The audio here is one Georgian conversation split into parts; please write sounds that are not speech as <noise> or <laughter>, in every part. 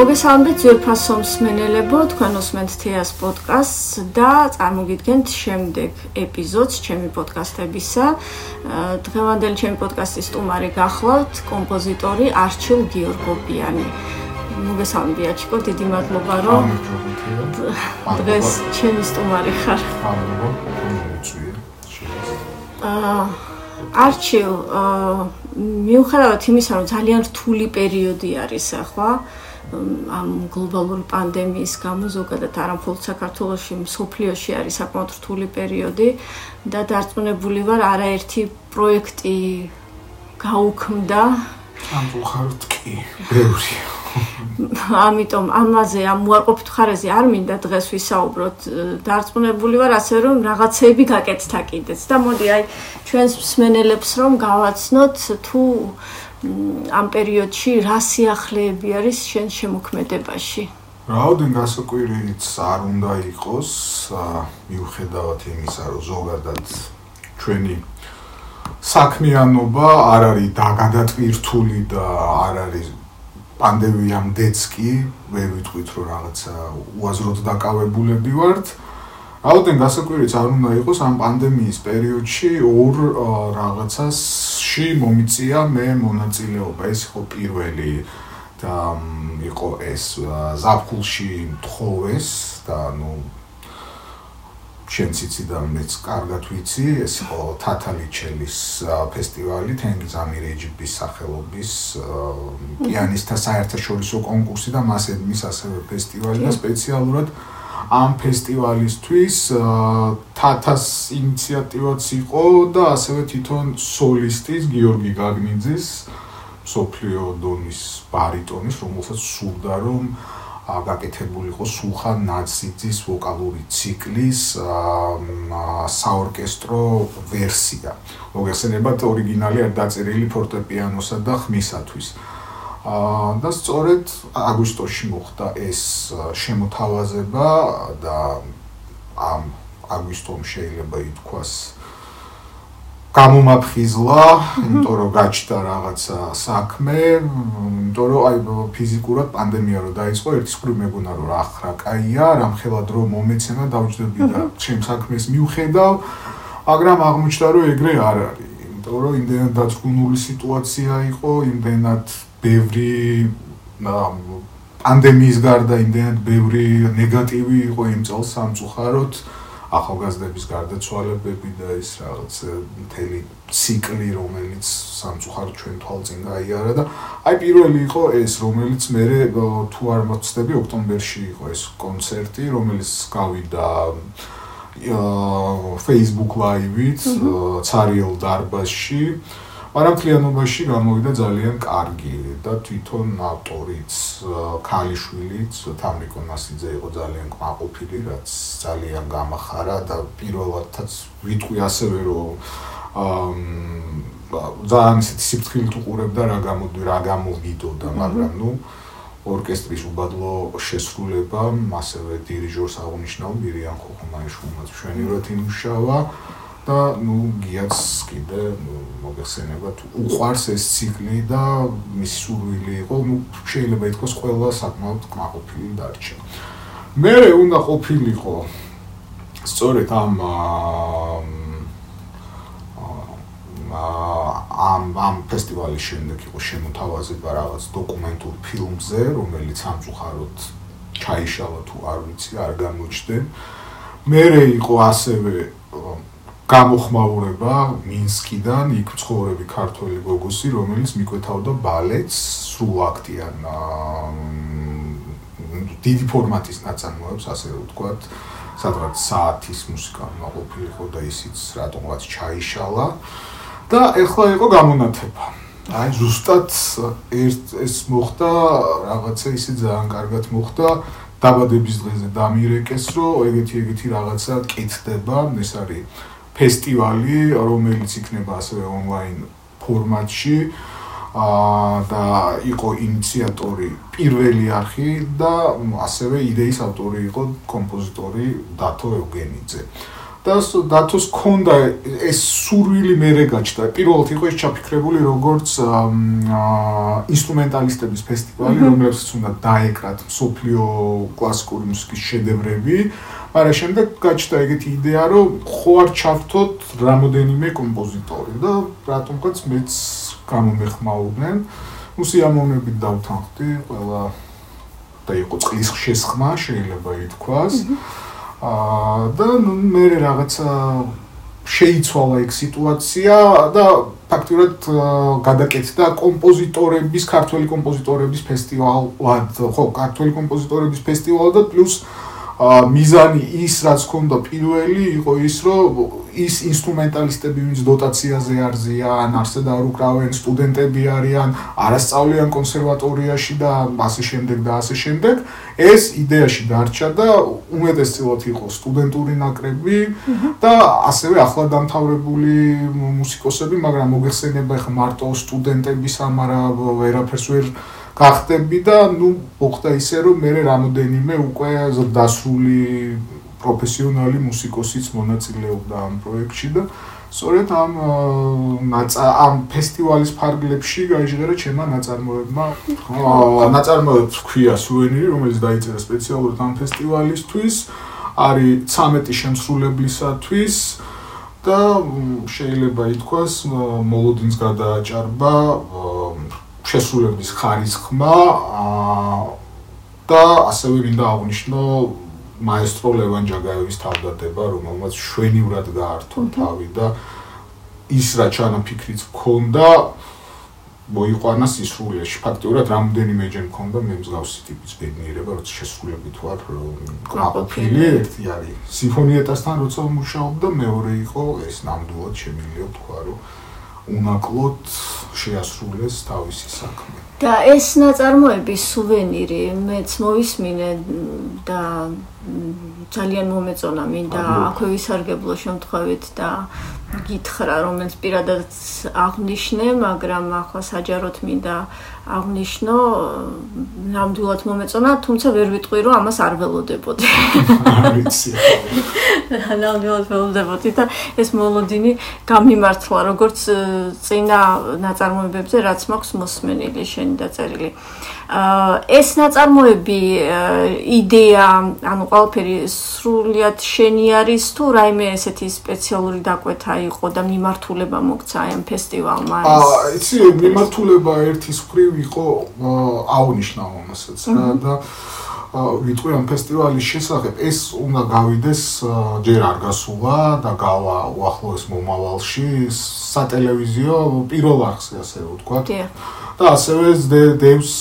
მოგესალმებით ძვირფასო მსმენელებო, თქვენ უსმენთ თეას პოდკასტს და წარმოგიდგენთ შემდეგ ეპიზოდს ჩემი პოდკასტებისა. დღევანდელი ჩემი პოდკასტის სტუმარი გახლავთ კომპოზიტორი არჩილ გიორგოპიანი. მოგესალმებით აჩიკო, დიდი მადლობა რომ დღეს ჩემი სტუმარი ხარ. აა არჩილ აა მიუხედავად იმისა, რომ ძალიან რთული პერიოდი არის ახლა, ამ გლობალური პანდემიის გამო ზოგადად არამხოლოდ საქართველოში, მსოფლიოში არის საკმაოდ რთული პერიოდი და დარწმუნებული ვარ, არაერთი პროექტი გაუქმდა. ამ ვხართ კი, ბევრი. ამიტომ ამაზე ამ უარყოფით ხარეზე არ მინდა დღეს ვისაუბროთ. დარწმუნებული ვარ ასე რომ რაღაცეები გაკეთდა კიდეც და მოდი აი ჩვენს მსმენელებს რომ გავაცნოთ თუ ამ პერიოდში რა სიახლეები არის შენ შემოქმედებაში? რაოდენ გასაკვირიც არ უნდა იყოს, მიუხედავად იმისა, რომ ზოგადად ჩვენი საქმიანობა არ არის დაგადატვირთული და არ არის პანდემიამდეც კი, ვერ ვიტყვით რომ რაღაცა უაზროდ დაკავებულები ვართ. აუდენ გასაკვირიც არ უნდა იყოს ამ პანდემიის პერიოდში ორ რაღაცასში მომიწია მე მონაწილეობა. ეს იყო პირველი და იყო ეს ზაფხულში თხოვეს და ნუ შენც იცი და მეც კარგად ვიცი ეს იყო თათალიჩელის ფესტივალი თენგიზ ამირეჯიბის სახელობის პიანისტთა საერთაშორისო კონკურსი და მასე მის ასევე ფესტივალი და სპეციალურად ამ ფესტივალისთვის თათას ინიციატივაც იყო და ასევე თვითონ სოლისტის გიორგი გაგნიძის სოფლიო დონის ბარიტონის რომელსაც სურდა რომ გაკეთებულიყო სულხან ნაციძის ვოკალური ციკლის საორკესტრო ვერსია. მოგეხსენებათ ორიგინალი არ დაწერილი ფორტეპიანოსა და ხმისათვის. და სწორედ აგვისტოში მოხდა ეს შემოთავაზება და ამ აგვისტომ შეიძლება ითქვას გამომაფხიზლა, იმიტომ რომ გაჩნდა რაღაცა საქმე, იმიტომ რომ აი ფიზიკურად პანდემია რო დაიწყო, ერთის მხრივ მეგონა რომ რა ხრა კაია, რამხელად რომ მომეცენა დავჭდები და ჩემ საქმეს მივხედავ, მაგრამ აღმოჩნდა რომ ეგრე არ არის, იმიტომ რომ იმდენად დაწუნული სიტუაცია იყო, იმდენად ბევრი პანდემიის გარდა იმდენად ბევრი ნეგატივი იყო იმ წელს სამწუხაროდ ახალგაზრდების გარდაცვალებები და ის რაღაც მთელი ციკლი რომელიც სამწუხაროდ ჩვენ თვალწინ გაიარა და აი პირველი იყო ეს რომელიც მე თუ არ მოწდები ოქტომბერში იყო ეს კონცერტი რომელიც გავიდა Facebook Live-ით ცარიელ დარბაზში მაგრამ თლიანობაში გამოვიდა ძალიან კარგი და თვითონ ავტორიც ქალიშვილიც თამრიკო მასიძე იყო ძალიან კმაყოფილი რაც ძალიან გამახარა და პირველადაც ვიტყვი ასევე რომ აა ძალიან ისეთი სიფრთხილით უყურებდა რა გამოდი რა გამოვიდოდა მაგრამ ნუ ორკესტრის უბადლო შესრულება ასევე დირიჟორს აღნიშნავ მირიან ხოხმაიშვილმა ჩვენივრად იმუშავა და ნუ გიაც კიდე მოგეხსენება თუ უყარს ეს ციკლი და მის სურვილი იყო ნუ შეიძლება ითქვას ყველა საკმაოდ კმაყოფილი დარჩა. მე უნდა ყოფილიყო. სწორედ ამ ამ ამ ფესტივალის შემდეგ იყო შემოთავაზება რაღაც დოკუმენტურ ფილმზე რომელიც სამწუხაროდ ჩაიშალა თუ არ ვიცი არ გამოჩნდა მე იყო ასევე გამოხმაურება მინსკიდან იქ ცხოვრები ქართველი გოგოსი რომელიც მიკვეთავდა ბალეტს სრულაქტიან. დიდი ფორმატის ნაწარმოებს ასე ვთქვათ სადღაც საათის მუსიკა მოყოფილიყო და ისიც რატომღაც ჩაიშალა. და ეხლა იყო გამონათება აი ზუსტად ეს მოხდა რაღაცა ისე ძალიან კარგად მოხდა. დაბადების დღეზე დამირეკეს რომ ეგეთი ეგეთი რაღაცა კეთდება. ეს არის ფესტივალი, რომელიც იქნება ასევე ონლაინ ფორმატში. აა და იყო ინიციატორი პირველი არხი და ასევე იდეის ავტორი იყო კომპოზიტორი დათო ევგენიძე. და დათოს ქონდა ეს სურვილი მერე გაჩნდა. პირველად იყო ეს ჩაფიქრებული როგორც ინსტრუმენტალისტების ფესტივალი, რომელსაც უნდა დაეკრათ სოფლიო კლასიკური მუსიკის შედევრები. მაგრამ შემდეგ გაჩნდა ეგეთი იდეა, რომ ხო არ ჩავთოთ რამოდენიმე კომპოზიტორი და რატომღაც მეც გამომეხმაურდნენ. ну სიამოვნებით დავთანხმდი ყველა და იყო წყლის შესხმა შეიძლება ითქვას. აა და მე რაღაცა შეიცვალა ეგ სიტუაცია და ფაქტურად გადაკეთდა კომპოზიტორების, ქართველი კომპოზიტორების ფესტივალად, ხო, ქართველი კომპოზიტორების ფესტივალად და პლუს მიზანი ის რაც ქონდა პირველი იყო ის რომ ის ინსტრუმენტალისტები ვინც დოტაციაზე არზიან არსად არ უკრავენ სტუდენტები არიან არასწავლიან კონსერვატორიაში და ასე შემდეგ და ასე შემდეგ. ეს იდეაში დარჩა და უმეტესწილად იყო სტუდენტური ნაკრები და ასევე ახლა დამთავრებული მუსიკოსები მაგრამ მოგეხსენება ხა მარტო სტუდენტების ამარა ვერაფერს ვერ გახდები და ნუ მოხდა ისე რომ მე რამოდენიმე უკვე დასრული პროფესიონალი მუსიკოსიც მონაწილეობდა ამ პროექტში და სწორედ ამ ამ ფესტივალის ფარგლებში გაიჟღერა ჩემმა ნაწარმოებმა ნაწარმოებს ქვია სუვენირი რომელიც დაიწერა სპეციალურად ამ ფესტივალისთვის. არის 13 შემსრულებლისათვის და შეიძლება ითქვას მოლოდინს გადააჭარბა შესრულების ხარისხმა და ასევე მინდა აღვნიშნო მაესტრო ლევან ჯაგაევის თავდადება, რომელმაც შვენივრად გაართო თავი და ის რა ჩანაფიქრიც მქონდა მოიყვანა სისრულეში. ფაქტიურად რამდენიმეჯერ მქონდა მე მსგავსი ტიპის ბედნიერება, როცა შესრულებით ვარ ყოფილი ერთი არის. სიმფონიეტასთან როცა მუშაობდა, მეორე იყო ეს ნამდვილად შემიძლია თქვა, რომ უნაკლოდ შეასრულეს თავისი საქმე. და ეს ნაწარმოები სუვენირი მეც მოვისმინე და ძალიან მომეწონა მინდა აქვე ვისარგებლო შემთხვევით და გითხრა რომელიც პირადად აღნიშნე, მაგრამ ახლა საჯაროდ მინდა აღნიშნო ნამდვილად მომეწონა, თუმცა ვერ ვიტყვი რომ ამას არ ველოდებოდი. ვიცი. <laughs> ნამდვილად ველოდებოდი და ეს მოლოდინი გამიმართლა როგორც წინა ნაწარმოებებზე, რაც მაქვს მოსმენილი შენი დაწერილი. ეს ნაწარმოები იდეა, ანუ ყველაფერი სრულიად შენი არის თუ რაიმე ესეთი სპეციალური დაკვეთა იყო და მიმართულება მოგცა ამ ფესტივალმა? აა, იცი, მიმართულება ერთის მხრივ იყო აუნიშნავ ამასაც და ვიტყვი ამ ფესტივალის შესახებ ეს უნდა გავიდეს ჯერ არ გასულა და გავა უახლოეს მომავალში სატელევიზიო პირველ არხზე ასე ვთქვა. და ასევე დევს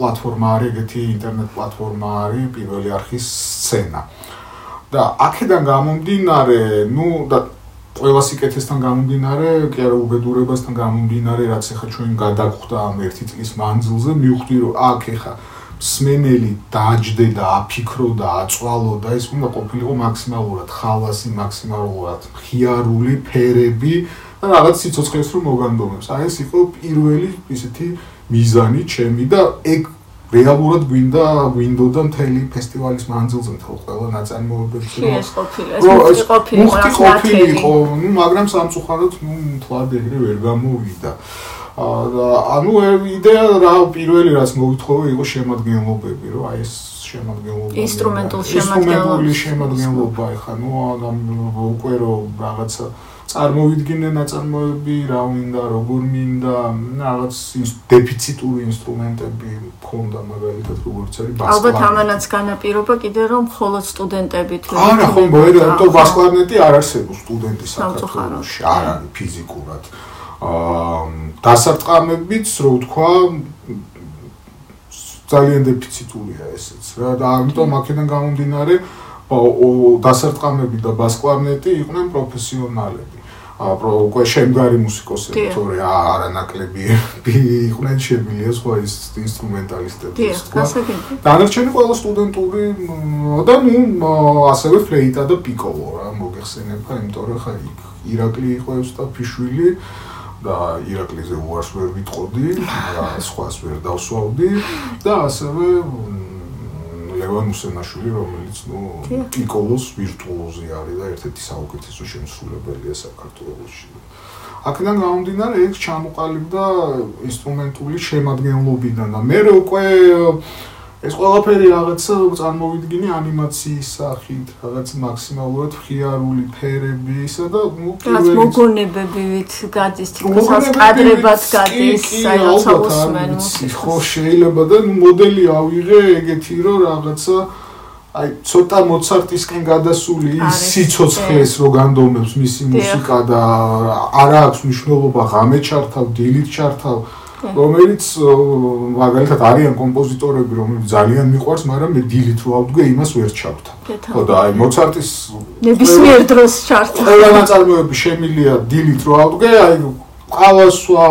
პლატფორმა არის ეგეთი ინტერნეტ პლატფორმა არის პირველი არხის სცენა. და აქედან გამომდინარე ნუ და ყველა სიკეთესთან გამომდინარე, კი არა უბედურებასთან გამომდინარე, რაც ახლა ჩვენ გადაგხვდა ამ ერთი წლის მანძილზე, მივხვდი რომ აქ ახლა სმენელი დაჯდე და აფიქრო და აწვალო და ეს უნდა ყოფილიყო მაქსიმალურად ხალასი, მაქსიმალურად ხიარული ფერები და რაღაც სიცოცხლეს რომ მოგანდომებს. აი ეს იყო პირველი ისეთი მიზანი ჩემი და ეგ რეალურად გვინდა გვინდოდა მთელი ფესტივალის მანძილზე მთელ ყველა ნაწარმოებებში რომ ეს ყოფილი ეს ყოფილი ყოფილი იყო. ნუ მაგრამ სამწუხაროდ ნუ თვად ეგრე ვერ გამოვიდა. და ანუ იდეა რა პირველი რაც მოვითხოვე იყო შემოადგენლობები რომ აი ეს შემოადგენლობა ინსტრუმენტული შემოადგენლობა ეხა ნუ უკვე რომ რაღაცა წარმოვიდგინე ნაწარმოები, რა მინდა, როგორ მინდა, რაღაც დეფიციტური ინსტრუმენტები მქონდა მაგალითად როგორც არის ბასკლარნეტი. ალბათ ამანაც განაპირობა კიდე რომ მხოლოდ სტუდენტები თუ არა, ხო, მოერა, თო ბასკლარნეტი არ არსებობს სტუდენტი საქართველოში, არ არის ფიზიკურად. აა დასარტყამებიც, რო ვთქვა, ძალიან დეფიციტურია ესეც რა და ამიტომ აქედან გამომდინარე დასარტყამები და ბასკლარნეტი იყვნენ პროფესიონალები. უკვე შემგარი მუსიკოსები თორე არანაკლები <laughs> იყვნენ შემილია სხვა ის ინსტრუმენტალისტები სხვა დანარჩენი ყველა სტუდენტური და ნუ ასევე ფლეიტა და პიკოლო რა მოგეხსენება იმიტომ რომ ხა ირაკლი იყო ევსტაფიშვილი და ირაკლიზე უარს ვერ ვიტყოდი და სხვას ვერ დავსვავდი და ასევე ლევან უსენაშვილი, რომელიც ნუ პიკოლოს ვირტუოზი არის და ერთ-ერთი საუკეთესო შემსრულებელია საქართველოში. აქედან გამომდინარე, ეს ჩამოყალიბდა ინსტრუმენტული შემადგენლობიდან და მე უკვე ეს ყველაფერი რაღაც წარმოვიდგინე ანიმაციის სახით, რაღაც მაქსიმალურად ხიარული ფერებისა და ნუ პირველი მოგონებებივით გადის თქოს კადრებად გადის, საერთოდ უსმენ მუსიკას. ხო, შეიძლება და ნუ მოდელი ავიღე ეგეთი რომ რაღაცა აი ცოტა მოცარტისკენ გადასული ის სიცოცხლეს რო განდომებს მისი მუსიკა და არა აქვს მნიშვნელობა ღამე ჩართავ, დილით ჩართავ, რომელიც მაგალითად არიან კომპოზიტორები, რომლებიც ძალიან მიყვარს, მაგრამ მე დილით რო ავდგე, იმას ვერ ჩავთავ. ხო და აი მოცარტის ნებისმიერ დროს ჩართავ. ყველა ნაწარმოები შემილია დილით რო ავდგე, აი ყავასვა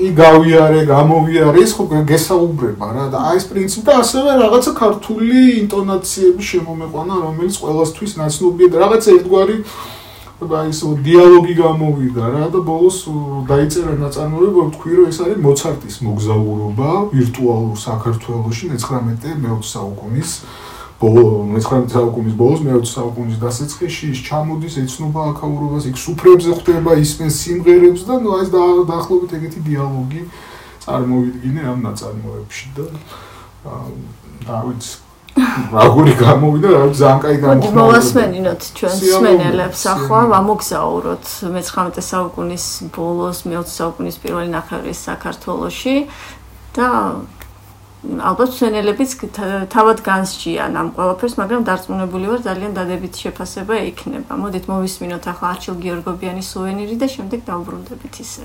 ი გავიარე, გამოვიარე, ის ხო გესაუბრება რა და აი ეს პრინციპი და ასევე რაღაცა ქართული ინტონაციების შემომეყვანა, რომელიც ყოველთვის ნაცნობია და რაღაცა ერთგვარი და ის დიალოგი გამოვიდა რა და ბოლოს დაიწერა ნაწარმოები, თქვი რომ ეს არის მოცარტის მოგზაურობა ვირტუალურ საქართველოში 19-20 საუკუნის ბოლო 19 საუკუნის ბოლოს მე-20 საუკუნის დასაწყისში ის ჩამოდის ეცნობა აკაურობას, იქ სუფრებზე ხვდება ისმენ სიმღერებს და ნუ ეს დაახლოებით ეგეთი დიალოგი წარმოვიდგინე ამ ნაწარმოებში და აა ვიცი აგური გამოვიდა, რა ზანკაი გამოხდა. მოვასმენინოთ ჩვენ სმენელებს ახლა, ვამოგზაუროთ მე-19 საუკუნის ბოლოს, მე-20 საუკუნის პირველი ნახევრის საქართველოში და ალბათ სვენელებიც თავად განსჯიან ამ ყველაფერს, მაგრამ დარწმუნებული ვარ ძალიან დადებითი შეფასება ექნება. მოდით მოვისმინოთ ახლა არჩილ გიორგობიანის სუვენირი და შემდეგ დაუბრუნდებით ისე.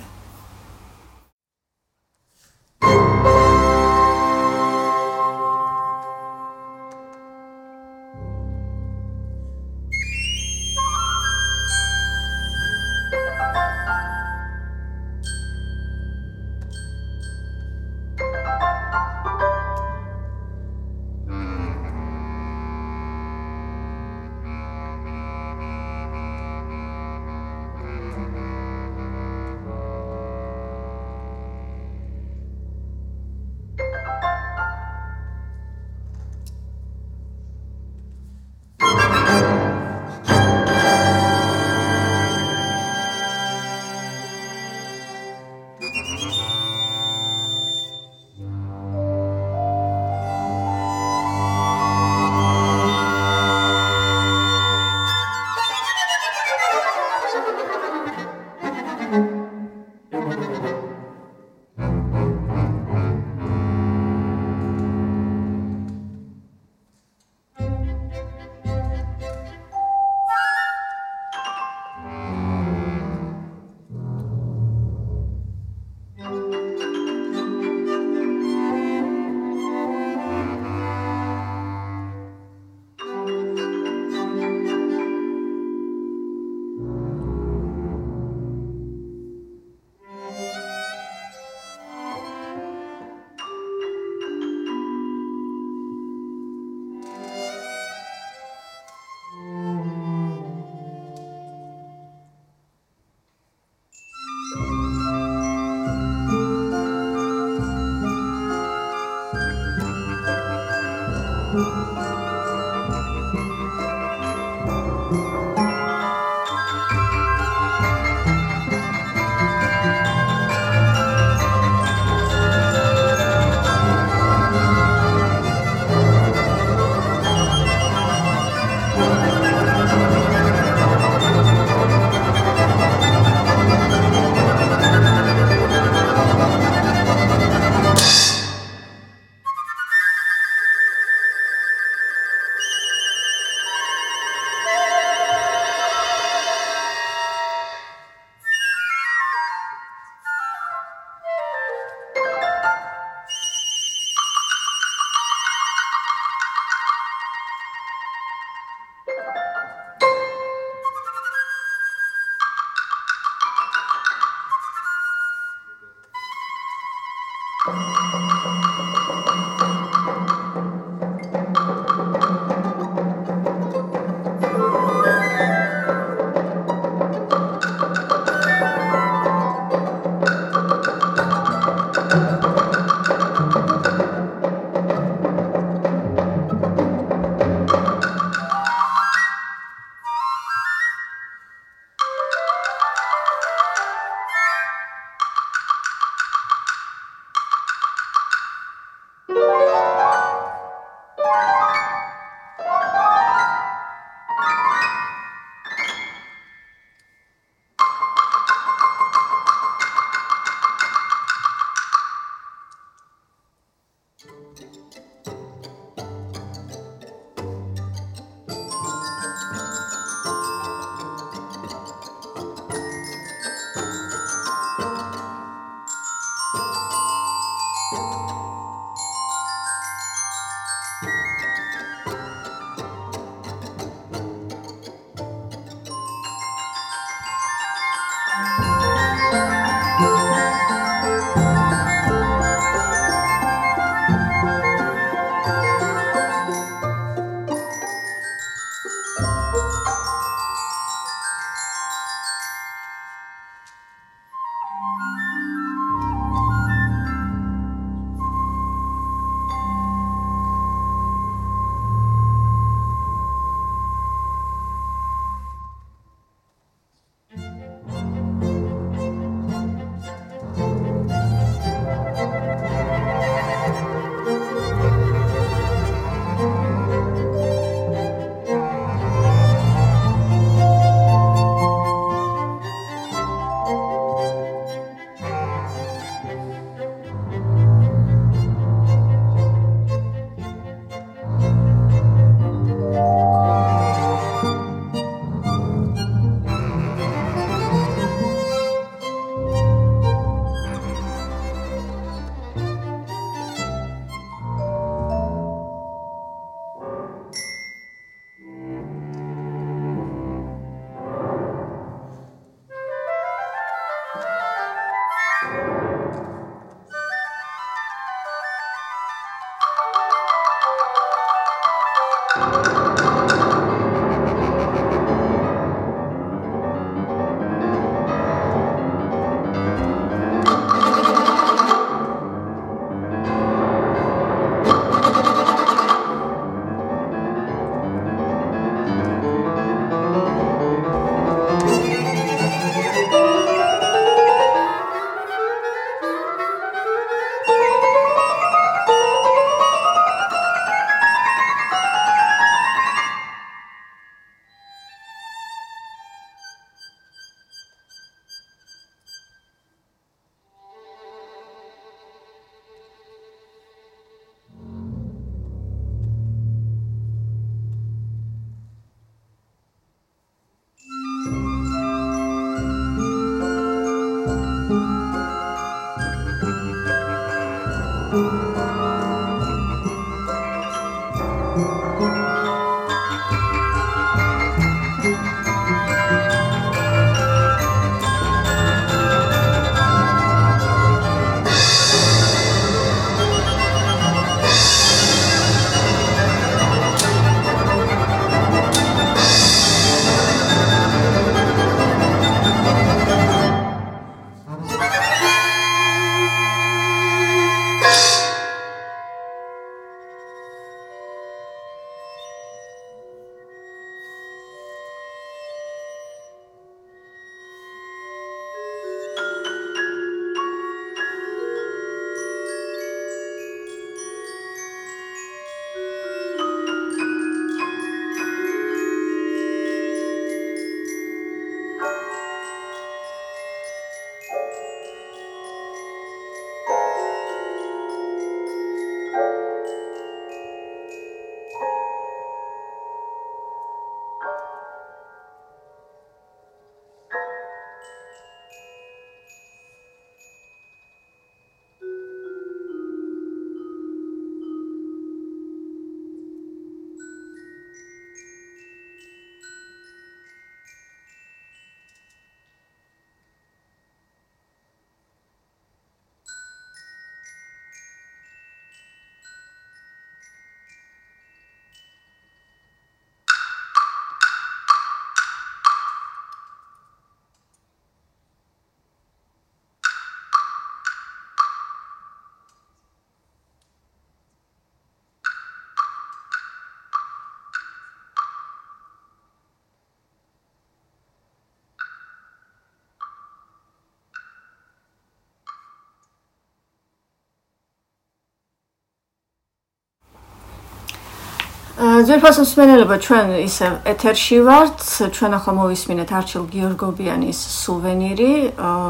ძვირფას მსმენელობა ჩვენ ისე ეთერში ვართ. ჩვენ ახლა მოვისმინეთ არჩილ გიორგობიანის სუვენირი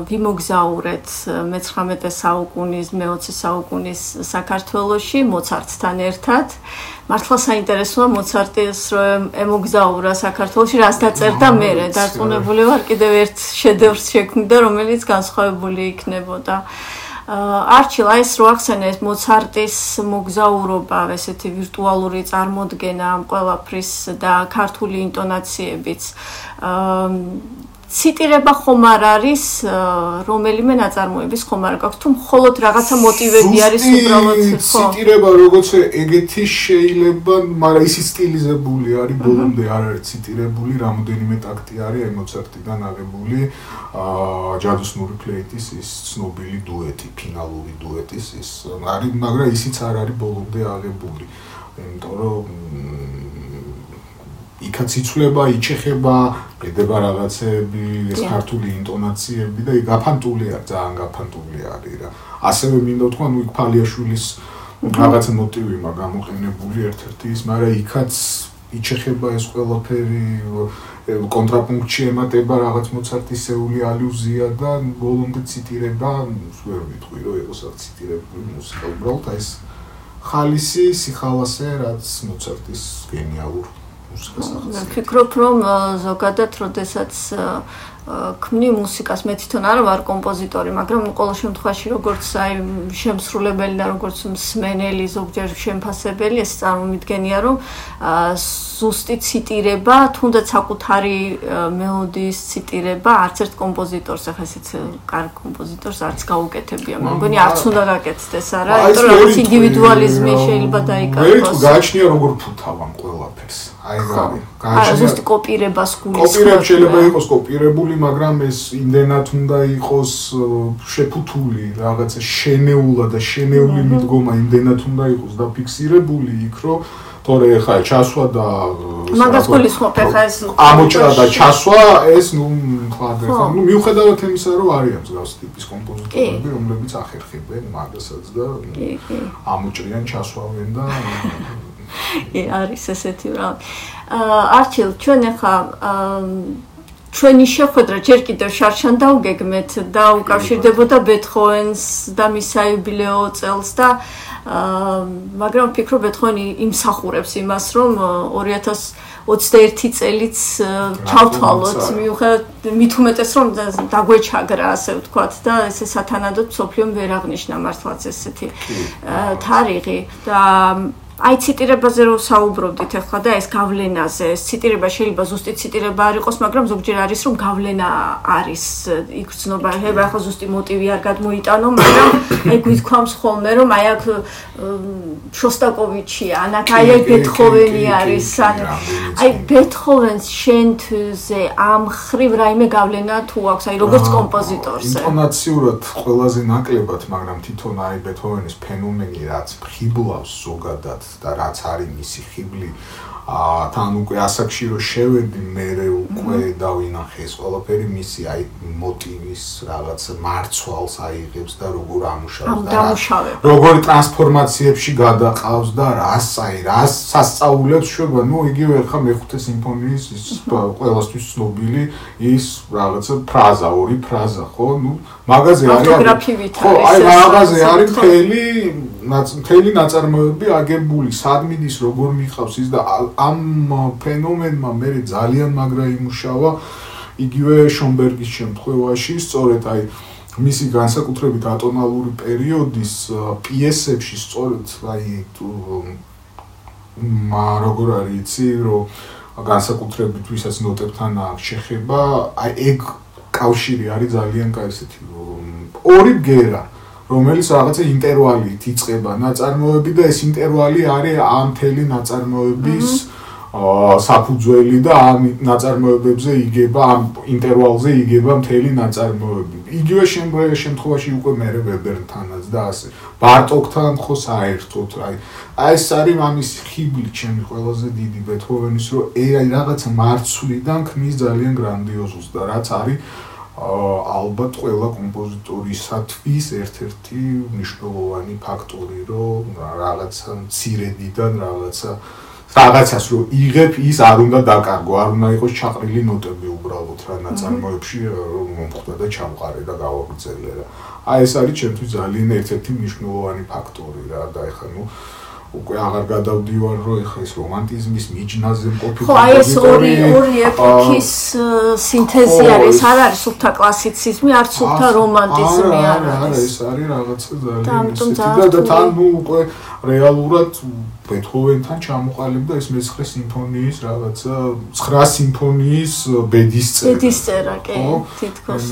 ვიმოგზაურეთ მე-19 საუკუნის მე-20 საუკუნის საქართველოში მოცარტთან ერთად. მართლა საინტერესოა მოცარტის რომ ემოგზაურა საქართველოში რას დაწერდა მე დარწმუნებული ვარ კიდევ ერთ შედევრს შექმნიდა რომელიც განსხვავებული იქნებოდა. არჩილ აი ეს რო ახსენეთ მოცარტის მოგზაურობა, ესეთი ვირტუალური წარმოდგენა ამ ყველაფრის და ქართული ინტონაციებიც. ციტირება ხომ არ არის რომელიმე ნაწარმოების ხომ არ გაქვს. თუ მხოლოდ რაღაცა მოტივები არის უბრალოდ ხო. ციტირება როგორც ეგეთი შეიძლება მაგრამ ისი სტილიზებული არის ბოლომდე არ არის ციტირებული რამოდენიმე ტაქტი არის აი მოცარტიდან აღებული აა ჯადოსნური ფლეიტის ის ცნობილი დუეტი ფინალური დუეტის ის არის მაგრამ ისიც არ არის ბოლომდე აღებული. იმიტომ რომ იქაც იცვლება, იჩეხება, ედება რაღაცები, ეს ქართული ინტონაციები და გაფანტულია, ძალიან გაფანტულია არის რა. ასევე მინდა თქვა, ნუ იქ ფალიაშვილის რაღაცა მოტივი მაგ გამოყენებული ერთ-ერთი ის, მაგრამ იქაც იჩეხება ეს ყველაფერი კონტრაპუნქტში ემატება რაღაც მოცარტისეული ალუზია და ბოლომდე ციტირება, ვერ ვიტყვი რომ იყოს აქ ციტირებული მუსიკა, უბრალოდ ეს ხალისი, სიხალასე, რაც მოცარტის გენიალურ მუსიკას ახსენებს. ვფიქრობ, რომ ზოგადად, როდესაც ქმნი მუსიკას, მე თვითონ არ ვარ კომპოზიტორი, მაგრამ ყოველ შემთხვევაში როგორც აი შემსრულებელი და როგორც მსმენელი, ზოგჯერ შემფასებელი, ეს წარმომიდგენია, რომ ზუსტი ციტირება, თუნდაც საკუთარი მელოდიის ციტირება არც ერთ კომპოზიტორს, ახლა ესეც კარგ კომპოზიტორს არც გაუკეთებია. მე მგონი არც უნდა გაკეთდეს, არა? იმიტომ რომ ინდივიდუალიზმი შეიძლება დაიკარგოს. მე თუ გააჩნია როგორ ფუთავან ყველაფერს. აი რავი, გააჩნია. ზუსტი კოპირებას გულის. კოპირება შეიძლება იყოს კოპირებული, მაგრამ ეს იმდენად უნდა იყოს შეფუთული, რაღაცა შენეულა და შენეული მიდგომა იმდენად უნდა იყოს დაფიქსირებული იქ, რომ თორე ხა ჩასვა და მაგას გულისხმობ ხა ეს ამოჭრა და ჩასვა ეს ნუ თქვა და ნუ მიუხედავად იმისა რომ არიან მსგავს ტიპის კომპოზიტორები რომლებიც ახერხებენ მაგასაც და ამოჭრიან ჩასვავენ და არის ესეთი რა. არჩილ ჩვენ ხა ჩვენი შეხვედრა ჯერ კიდევ შარშან დაუგეგმეთ და უკავშირდებოდა ბეთჰოვენს და მის საიუბილეო წელს და მაგრამ ვფიქრობ ბეთჰოვენი იმსახურებს იმას რომ 2021 წელიც ჩავთვალოთ მიუხედავად მით უმეტეს რომ დაგვეჩაგრა ასე ვთქვათ და ესე სათანადოდ სოფლიომ ვერ აღნიშნა მართლაც ესეთი თარიღი. და აი ციტირებაზე რო საუბრობდით ახლა და ეს გავლენაზე, ეს ციტირება შეიძლება ზუსტი ციტირება არ იყოს, მაგრამ ზოგჯერ არის რომ გავლენა არის იქ ცნობა, ხება ახლა ზუსტი მოტივი არ გადმოიტანო, მაგრამ <coughs> აი გვითქვამს ხოლმე რომ აი აქ შოსტაკოვიჩი, ანაკ აი ბეთჰოვენი არის, აი ბეთჰოვენს შენთზე ამ ხრივ რაიმე გავლენა თუ აქვს, აი როგორც კომპოზიტორს. ინტონაციურად ყველაზე ნაკლებად, მაგრამ თვითონ აი ბეთჰოვენის ფენომენი რაც ფხიბლავს ზოგადად და რაც არის მისი ხიბლი ა თან უკვე ასაკში რო შევედი მე უკვე დავინახე ეს ყველაფერი მისი აი მოტივის რაღაც მარცვალს აიღებს და როგორ ამუშავებს და როგორ ტრანსფორმაციებში გადაყავს და რას აი რას სასწაულებს შვება ნუ იგივე ხა მეხუთე სიმფონიის ის ყველასთვის ცნობილი ის რაღაცა ფრაზა ორი ფრაზა ხო? ნუ მაგაზე არის ხო აი მაგაზე არის მთელი მთელი ნაწარმოები აგებული სადმინის როგორ მიხავს ის და ამ ფენომენმა მე ძალიან მაგრა იმუშავა იგივე შონბერგის შემთხვევაში. სწორედ აი მისი განსაკუთრებით ატონალური პერიოდის პიესებში სწორედ აი მა როგორ არის იცი რომ განსაკუთრებით ვისაც ნოტებთან აქვს შეხება აი ეგ კავშირი არის ძალიან კაი ესეთი ორი ბგერა რომელიც რაღაცა ინტერვალი თიწება ნაწარმოები და ეს ინტერვალი არის ამ თელი ნაწარმოების აა საფუძველი და ამ ნაწარმოებებზე იგება ამ ინტერვალზე იგება მთელი ნაწარმოები. იგივე შემთხვევაში უკვე მერე ვებერთანაც და ასე. ბარტოკთან ხო საერთოდ აი აი ეს არის ამის ხიბლი ჩემი ყველაზე დიდი ბეთჰოვენის რომ აი რაღაცა მარცვლიდან ქმნის ძალიან გრანდიოზულს და რაც არის ალბათ ყველა კომპოზიტორისათვის ერთ-ერთი მნიშვნელოვანი ფაქტორი, რომ რაღაცა მცირედიდან რაღაცა რაღაცას რო იღებ, ის არ უნდა დაკარგო, არ უნდა იყოს ჩაყრილი ნოტები უბრალოდ რა ნაწარმოებში რომ მომხდა და ჩამყარე და გავაგრძელე რა. აი ეს არის ჩემთვის ძალიან ერთ-ერთი მნიშვნელოვანი ფაქტორი რა და ეხლა ნუ უკვე აღარ გადავდივარ რომ ეხა ეს რომანტიზმის მიჯნაზე მყოფი ხო აი ეს ორი ორი ეპოქის სინთეზი არის არ არის სუფთა კლასიციზმი არც სუფთა რომანტიზმი არ არის არა ეს არის რაღაცა ძალიან და თან ნუ უკვე რეალურად ბეთჰოვენთან ჩამოყალიბდა ეს მეცხრე სიმფონიის რაღაცა 9 სიმფონიის ბედის წერა. ბედის წერა, კი, თითქოს.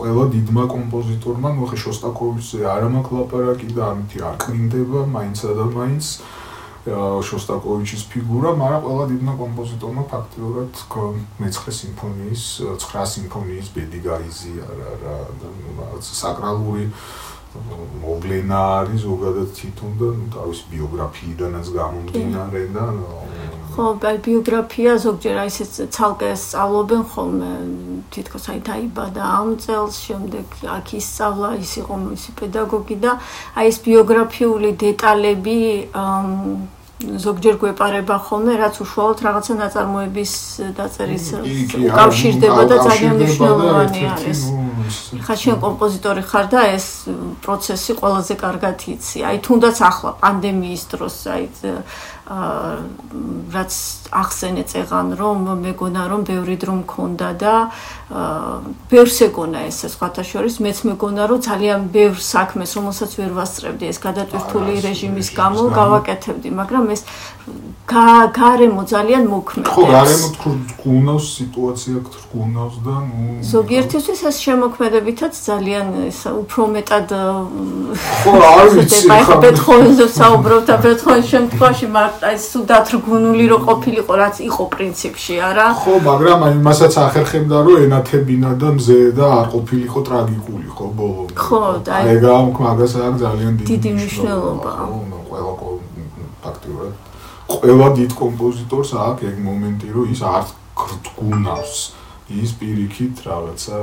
ყველა დიდმა კომპოზიტორმა, ნუ ხე შოსტაკოვიჩზე არ მაქვს ლაპარაკი და ამითი არ კრინდება, მაინცა და მაინც. შოსტაკოვიჩის ფიგურა, მაგრამ ყველა დიდმა კომპოზიტორმა ფაქტიურად მეცხრე სიმფონიის, 9 სიმფონიის ბედი გაიზია რა რა და ნუ რაღაცა საკრალური მოვლენა არის ზოგადად თვითონ და თავის ბიოგრაფიიდანაც გამომდინარე და ხო, ბიოგრაფია ზოგჯერ აი ეს ცალკე სწავლობენ ხოლმე თითქოს აი დაიბადა ამ წელს შემდეგ აქ ისწავლა ის იყო მისი პედაგოგი და აი ეს ბიოგრაფიული დეტალები ზოგჯერ გვეპარება ხოლმე რაც უშუალოდ რაღაცა ნაწარმოების დაწერის უკავშირდება და ძალიან მნიშვნელოვანი არის. ხა შენ კომპოზიტორი ხარ და ეს პროცესი ყველაზე კარგად იცი. აი თუნდაც ახლა პანდემიის დროს აი რაც ახსენე წეღან რომ მეგონა რომ ბევრი დრო მქონდა და ბევრს ეგონა ეს სხვათა შორის მეც მეგონა რომ ძალიან ბევრ საქმეს რომელსაც ვერ ვასწრებდი ეს გადატვირთული რეჟიმის გამო გავაკეთებდი მაგრამ ეს გარემო ძალიან მოქმედებს. ხო, გარემო თქუნავს სიტუაცია თქუნავს და ნუ ზოგიერთისთვის ეს შემოქმედებითაც ძალიან ეს უფრო მეტად ხო, არ ვიცი ხა ბეთჰოვენზე საუბრობ და ბეთჰოვენის შემთხვევაში მარტო ეს სუდათრგუნული რო ყოფილიყო, რაც იყო პრინციპში, არა? ხო, მაგრამ აი მასაც ახერხებდა რომ ენათებინა და მზე და არ ყოფილიყო ტრაგიკული, ხო, ბოლომდე. ხო, და აი ეგა მაგას აქ ძალიან დიდი მნიშვნელობა. ხო, ყველა ფაქტიურად ყველა დიდ კომპოზიტორს აქვს ეგ მომენტი, რომ ის არ გრთგუნავს ის პირიქით რაღაცა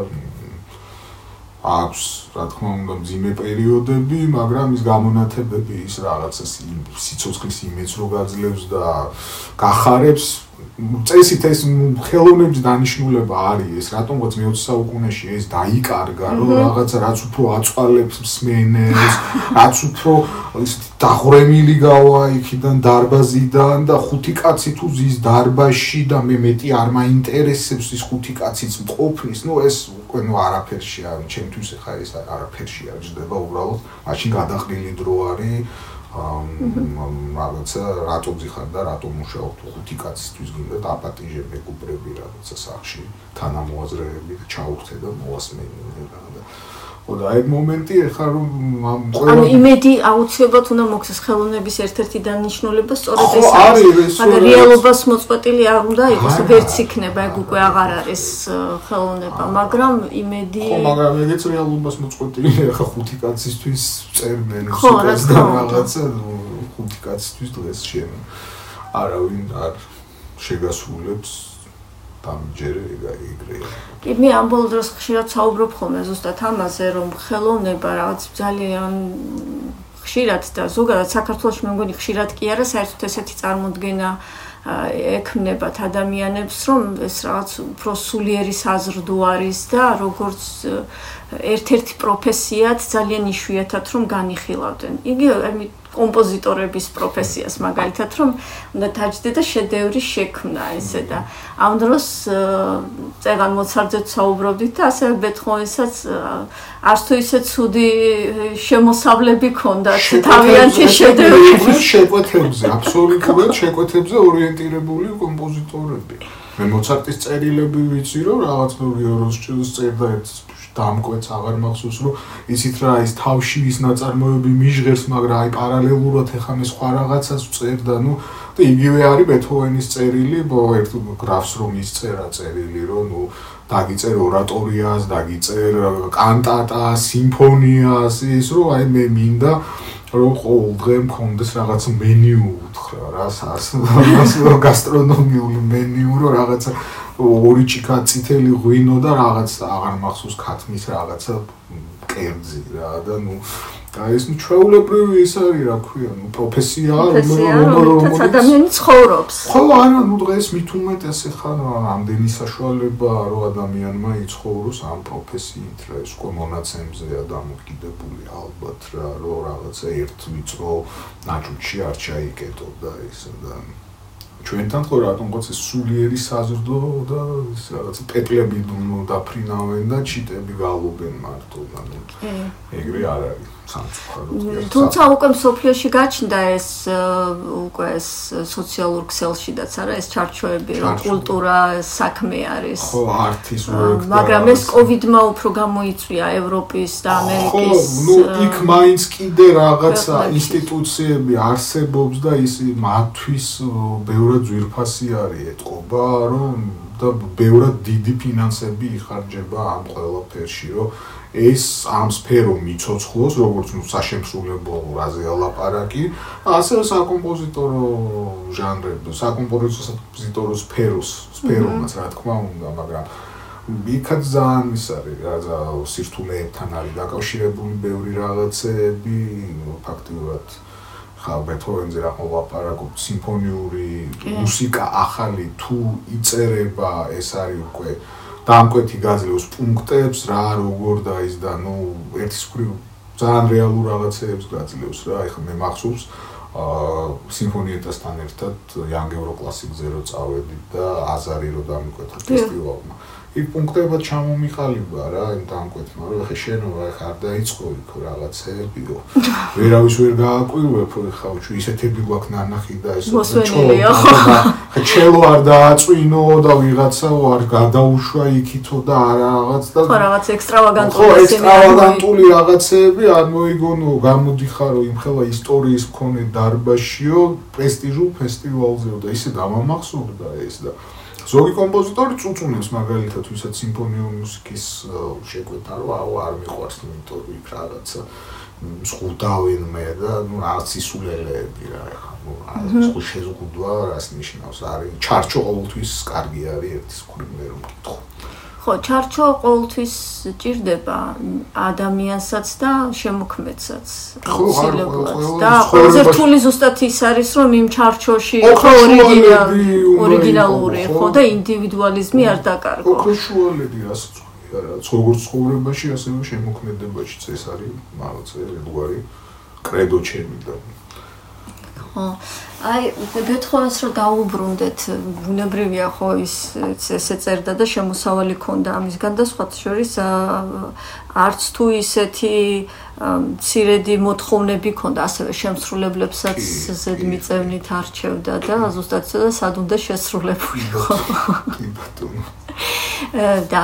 აქვს, რა თქმა უნდა, ძიმე პერიოდები, მაგრამ ის გამონათებები ის რაღაცა სიცოცხლის იმედს რო გაძლევს და გახარებს წესით ეს ხელოვნების დანიშნულება არის ეს რატომღაც მე-20 საუკუნეში ეს დაიკარგა რომ რაღაცა რაც უფრო აწვალებს მსმენელს რაც უფრო ის დაღრემილი გავა იქიდან დარბაზიდან და ხუთი კაცი თუ ზის დარბაზში და მე მეტი არ მაინტერესებს ის ხუთი კაციც მყოფნის ნუ ეს უკვე ნუ არაფერში არის ჩემთვის ხა ეს არაფერში არ ჯდება უბრალოდ. მაშინ გადაყრილი დრო არის რაღაცა რატო ძიხარ და რატო მუშაობ თუ ხუთი კაცისთვის გინდა და აპატიჟე მეკუბრები რაღაცა სახში თანამოაზრეები და ჩაუხთე და მოასმენინე და და აი მომენტი ახლა რომ ყველა ანუ იმედი აუცილებლად უნდა მოქცეს ხელოვნების ერთ-ერთი დანიშნულება სწორედ ეს არის. მაგრამ რეალობას მოწყვეტილი არ უნდა იყოს ვერც იქნება ეგ უკვე აღარ არის ხელოვნება. მაგრამ იმედი ხო მაგრამ ეგეც რეალობას მოწყვეტილი ახლა ხუთი კაცისთვის წერდნენ სიტყვას და რაღაცა ხუთი კაცისთვის დღეს შენ არავინ არ შეგასრულებს დამჯერე ეგრეა. კი მე ამ ბოლო დროს ხშირად საუბრობ ხოლმე ზუსტად ამაზე რომ ხელოვნება რაღაც ძალიან ხშირად და ზოგადად საქართველოს მე მგონი ხშირად კი არა საერთოდ ესეთი წარმოდგენა ექმნებათ ადამიანებს რომ ეს რაღაც უფრო სულიერი საზრდო არის და როგორც ერთ-ერთი პროფესიად ძალიან იშვიათად რომ განიხილავდნენ. იგი კომპოზიტორების პროფესიას მაგალითად რომ უნდა დაჭდე და შედევრი შექმნა ესე და ამ დროს წეგან მოცარდზე საუბრობდით და ასევე ბეთჰოვენსაც არც თუ ისე ცუდი შემოსავლები ქონდა თავიანთი შედევრები შეკვეთებზე აბსოლუტურად შეკვეთებზე ორიენტირებული კომპოზიტორები. მე მოცარტის წერილები ვიცი რომ რაღაც ნუ წერდა ერთ დამკვეთს აღარ მახსოვს რომ ისიც რა ის თავში ის ნაწარმოები მიჟღერს მაგრამ აი პარალელურად ეხა მე სხვა რაღაცას წერდა ნუ და იგივე არის ბეთჰოვენის წერილი ერთ გრაფს რომ ის წერა წერილი რომ ნუ დაგიწერ ორატორიას დაგიწერ კანტატას სიმფონიას ის რომ აი მე მინდა რომ ყოველ დღე მქონდეს რაღაც მენიუ უთხრა რა სას გასტრონომიული მენიუ რომ რაღაცა ორი ჭიქა წითელი ღვინო და რაღაც აღარ მახსოვს ქათმის რაღაცა კერძი რა და ნუ და ეს ჩვეულებრივი ის არის რა ქვია ნუ პროფესია რომელიც ადამიანი ცხოვრობს. ხო არა ნუ დღეს მით უმეტეს ახლა ამდენი საშუალება რომ ადამიანმა იცხოვროს ამ პროფესიით რა ეს ყო მონაცემზეა დამოკიდებული ალბათ რა რომ რაღაცა ერთ ვიწრო ნაჭუჭი არ ჩაიკეტო და ის და ჩვენთან ხო რატომღაც ეს სულიერი საზრდო და ეს რაღაც პეპლები დაფრინავენ და ჩიტები გალობენ მარტო და ეგრე არ არის თუმცა უკვე სოფიოში გაჩნდა ეს უკვე ეს სოციალურ ქსელშიდაც არა ეს ჩარჩოები რომ კულტურა საქმე არის. ხო არტის პროექტი მაგრამ ეს კოვიდმა უფრო გამოიწვია ევროპის და ამერიკის ხო ნუ იქ მაინც კიდე რაღაცა ინსტიტუციები არსებობს და ის მათთვის ბევრად ძვირფასი არის ეთყობა რომ და ბევრად დიდი ფინანსები იხარჯება ამ ყველაფერში რომ ეს ამ სფერო მიცოცხლოს როგორც ნუ საშემსრულებლო რაზე ალაპარაკი ასევე საკომპოზიტორო ჟანრები საკომპოზიტორო სფეროს სფერომაც რა თქმა უნდა მაგრამ იქაც ძალიან ის არის რა სირთულეებთან არის დაკავშირებული ბევრი რაღაცები ფაქტიურად ხა ბეთჰოვენზე რა ყოლაპარაკობ სიმფონიური მუსიკა ახალი თუ იწერება ეს არის უკვე დამკვეთი გაძლევს პუნქტებს რა როგორ და ის და ნუ ერთის მხრივ ძალიან რეალურ რაღაცებს გაძლევს რა ეხლა მე მახსოვს აა სიმფონიეტასთან ერთად young euro classic-ზე რო წავედი და აზარი რო დამკვეთა ფესტივალმა იქ პუნქტებად ჩამომიყალიბა რა იმ დამკვეთმა რომ ხე შენობა ხარ დაიწყო იქ რაღაცეებიო ვერავის ვერ გააკვირვებ ხა უჩუ ისეთები გვაქვს ნანახი და ეს ხე ჩელო არ დააწვინო და ვიღაცა არ გადაუშვა იქითო და რაღაც და ხო რაღაც ექსტრავაგანტული ხო ექსტრავაგანტული რაღაცეები არ მოიგონო გამოდიხარო იმ ხელა ისტორიის მქონე დარბაზშიო პრესტიჟულ ფესტივალზეო და ისე დამამახსოვრდა ეს და ზოგი კომპოზიტორი წუწუნებს მაგალითად ვისაც სიმფონიური მუსიკის შეკვეთა რომ აუ არ მიყვარს იმიტომ რომ იქ რაღაცა სხუდავენ მე და ნუ რაღაც ისულელეები რა ხა ნუ რაღაც შეზღუდვა რას ნიშნავს არის. ჩარჩო ყოველთვის კარგი არის ერთის მხრივ მე რომ მკითხო ხო, ჩარჩო ყოველთვის ჭირდება ადამიანსაც და შემოქმედსაც. ხო, და ყველაზე რთული ზუსტად ის არის, რომ იმ ჩარჩოში ორიგინალური ორიგინალური ხო და ინდივიდუალიზმი არ დაკარგო. ოქროშუალები რასაც არა, როგორც ცხოვრებაში, ასევე შემოქმედებაშიც ეს არის რაღაცა ერთგვარი კრედო ჩემი და ხო. აი ბეთჰოვენს რო დაუბრუნდეთ ბუნებრივია ხო ის ესე წერდა და შემოსავალი ქონდა ამისგან და სხვა შორის არც თუ ისეთი ცირედი მოთხოვნები ქონდა ასევე შემსრულებლებსაც ზედმიწევნით არჩევდა და ზუსტად სად უნდა შესრულებულიყო <laughs> და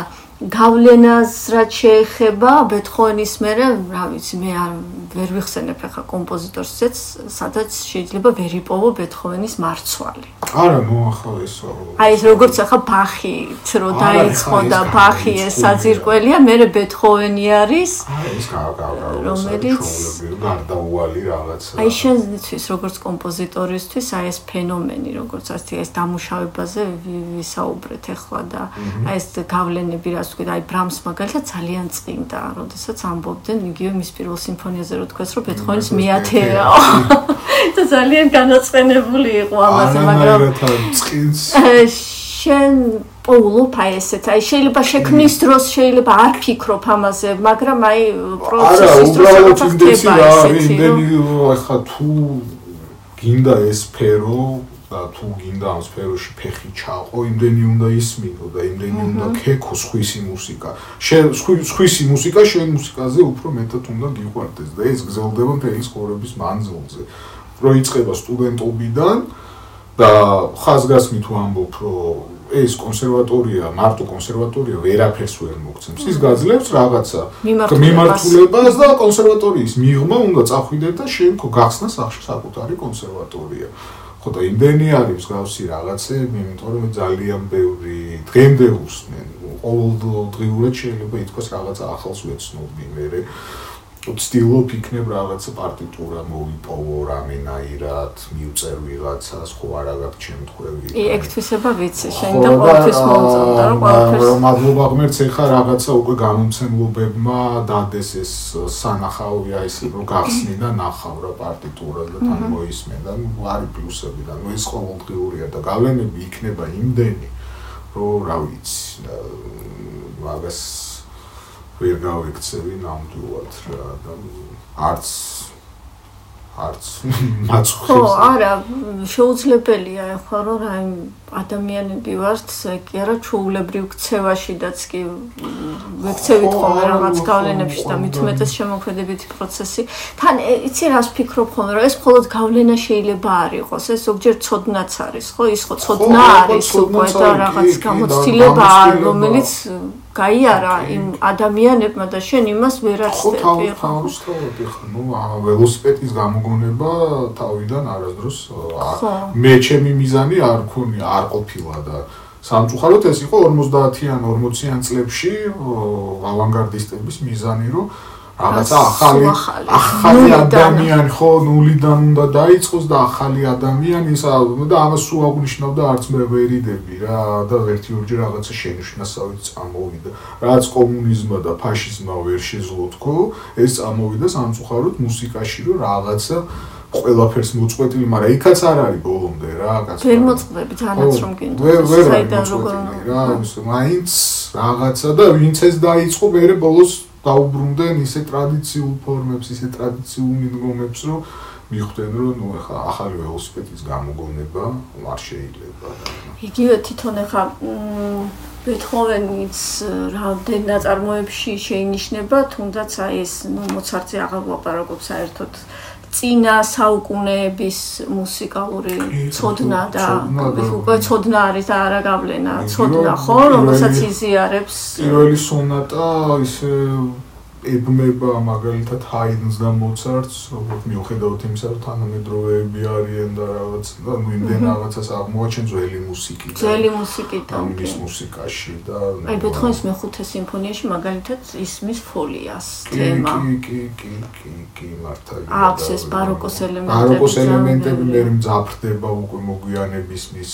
გავლენას რაც შეეხება ბეთჰოვენის მერე, რა ვიცი, მე არ ვერ ვიხსენებ ახლა კომპოზიტორსაც, სადაც შეიძლება ვერ იპოვო ბეთჰოვენის მარცვალი. არა, ნუ ახლა ეს აი ეს როგორც ახლა ბახი, რო დაიწყო და ბახი ეს საძირკველია, მე ბეთჰოვენი არის. აი ეს რომელიც გარდაუვალი რაღაცა. აი შენთვის როგორც კომპოზიტორისთვის აი ეს ფენომენი, როგორც ასეთი ეს დამუშავებაზე ვისაუბრეთ ახლა და აი ეს გავლენები რას ვთქვი, აი ბრამს მაგალითად ძალიან წინდა, როდესაც ამბობდნენ იგივე მის პირველ სიმფონიაზე რო თქვეს, რომ ბეთჰოვენის მეათეაო. <laughs> და ძალიან განაცხენებული იყო ამაზე, მაგრამ წინს. <laughs> შენ პოულოფ აი ესეთ, აი შეიძლება შექმნის დროს შეიძლება არ ფიქრობ ამაზე, მაგრამ აი პროცესის დროს რა ხდება ესეთი, რომ ახლა თუ გინდა ეს სფერო და თუ გინდა ამ სფეროში ფეხი ჩაყო, იმდენი უნდა ისმინო და იმდენი უნდა ქეკო სხვისი მუსიკა. შენ სხვისი მუსიკა შენ მუსიკაზე უფრო მეტად უნდა გიყვარდეს და ეს გრძელდება მთელი ცხოვრების მანძილზე. პროიწება სტუდენტობიდან და ხაზგასმით თუ ამბობ, რომ ეს კონსერვატორია, მარტო კონსერვატორია ვერაფერს ვერ მოგცემს. ის გაძლევს რაღაცა მიმართულებას და კონსერვატორიის მიღმა უნდა წახვიდეთ და შენ ხო გახსნა სახში საკუთარი კონსერვატორია. ხო და იმდენი არის მსგავსი რაღაცები, იმიტომ რომ ძალიან ბევრი დღემდე უსმენ. ყოველდღიურად შეიძლება ითქვას რაღაცა ახალს ვეცნობ მე. ვცდილობ იქნებ რაღაცა პარტიტურა მოვიპოვო რამენაირად, მიუწერ ვიღაცას, ხო არა გაგჩემთხვევი. ი ექთვისება ვიცი, შენ და ყოველთვის მომწონდა რომ ყველაფერს მადლობა ღმერთს ეხა რაღაცა უკვე გამომცემლობებმა დადეს ეს სანახაური აი ეს რომ გახსნი და ნახავ რა პარტიტურას და თან მოისმენ და ნუ არის პლუსები და ნუ ეს ყოველდღიურია და გავლენები იქნება იმდენი რომ რა ვიცი მაგას ვერ გავიქცევი ნამდვილად რა და არც არც <laughs> მაცხოს ხო არა შეუძლებელია ახლა რომ რაიმ ადამიანები ვართ კი არა ჩაულებრივ ქცევაშიდაც კი ვექცევით ხოლმე რაღაც გავლენებში და მithumetes შემოქმედებითი პროცესი. თან იცი რას ფიქრობ ხოლმე რომ ეს მხოლოდ გავლენა შეიძლება არ იყოს ეს ზოგჯერ ცოდნაც არის ხო? ის ხო ცოდნა არის უკვე და რაღაც გამოცდილება რომელიც გაიარა იმ ადამიანებმა და შენ იმას ვერ აცდები ხო? თავისთავად ხო ნუ ველოსიპედის გამოგონება თავიდან არასდროს მე ჩემი მიზანი არ ქონია არ ყოფილა და სამწუხაროდ ეს იყო 50-იან 40-იან წლებში ავანგარდისტების მიზანი რომ რაღაცა ახალი ახალი ადამიანი ხო ნულიდან უნდა დაიწყოს და ახალი ადამიანი ისა და ამას სულ აღნიშნავდა არც მე ვერიდები რა და ერთი ორჯერ რაღაცა შენიშნასავით წამოვიდა. რაც კომუნიზმა და ფაშიზმა ვერ შეძლო თქო ეს წამოვიდა სამწუხაროდ მუსიკაში რომ რაღაცა ყველაფერს მოწყვეტილი, მაგრამ იქაც არ არის ბოლომდე რა, კაცო. ვერ მოწყვეტები თანაც რომ გინდა. საიდან როგორ რა, მაინც რაღაცა და ვინც ეს დაიწყო, მე ბოლოს დაუბრუნდნენ ისე ტრადიციულ ფორმებს, ისე ტრადიციულ მიდგომებს, რომ მიხვდნენ, რომ ნუ ახლა ახალი ველოსიპედის გამოგონება არ შეიძლება. იგივე თვითონ ახლა ბეთჰოვენის რამდენ ნაწარმოებში შეინიშნება, თუნდაც აი ეს ნუ მოცარტზე აღარ ვაპარაკობ საერთოდ წინა საუკუნეების მუსიკალური ცოდნა და უკვე ცოდნა არის და არა გავლენა. ცოდნა ხო რომელსაც იზიარებს პირველი სონატა ისე ებმება მაგალითად ჰაიდნს და მოცარტს, როგორც მიუხედავთ იმისა, რომ თანამედროვეები არიან და რაღაც და ნუ იმდენ რაღაცას აღმოაჩენ ძველი მუსიკით. ძველი მუსიკით და მის მუსიკაში და აი ბეთჰოვენის მეხუთე სიმფონიაში მაგალითად ისმის ფოლიას თემა. კი, კი, კი, კი, კი, მართალია. აქვს ეს ბაროკოს ელემენტები. ბაროკოს ელემენტები მე მძაფრდება უკვე მოგვიანების მის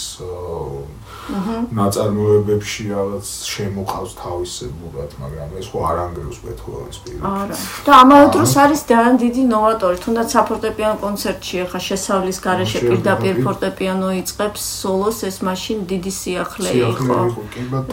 ნაწარმოებებში რაღაც შემოყავს თავისებურად, მაგრამ ეს ხო არ ანგრევს ბეთჰოვენს არა. და ამავე დროს არის ძალიან დიდი ნოვატორი, თუნდაც საფორტეპიანო კონცერტში ახლა შესავლის garaშე პირდაპირ ფორტეპიანო იწყებს სოლოს, ეს მაშინ დიდი სიახლე იყო.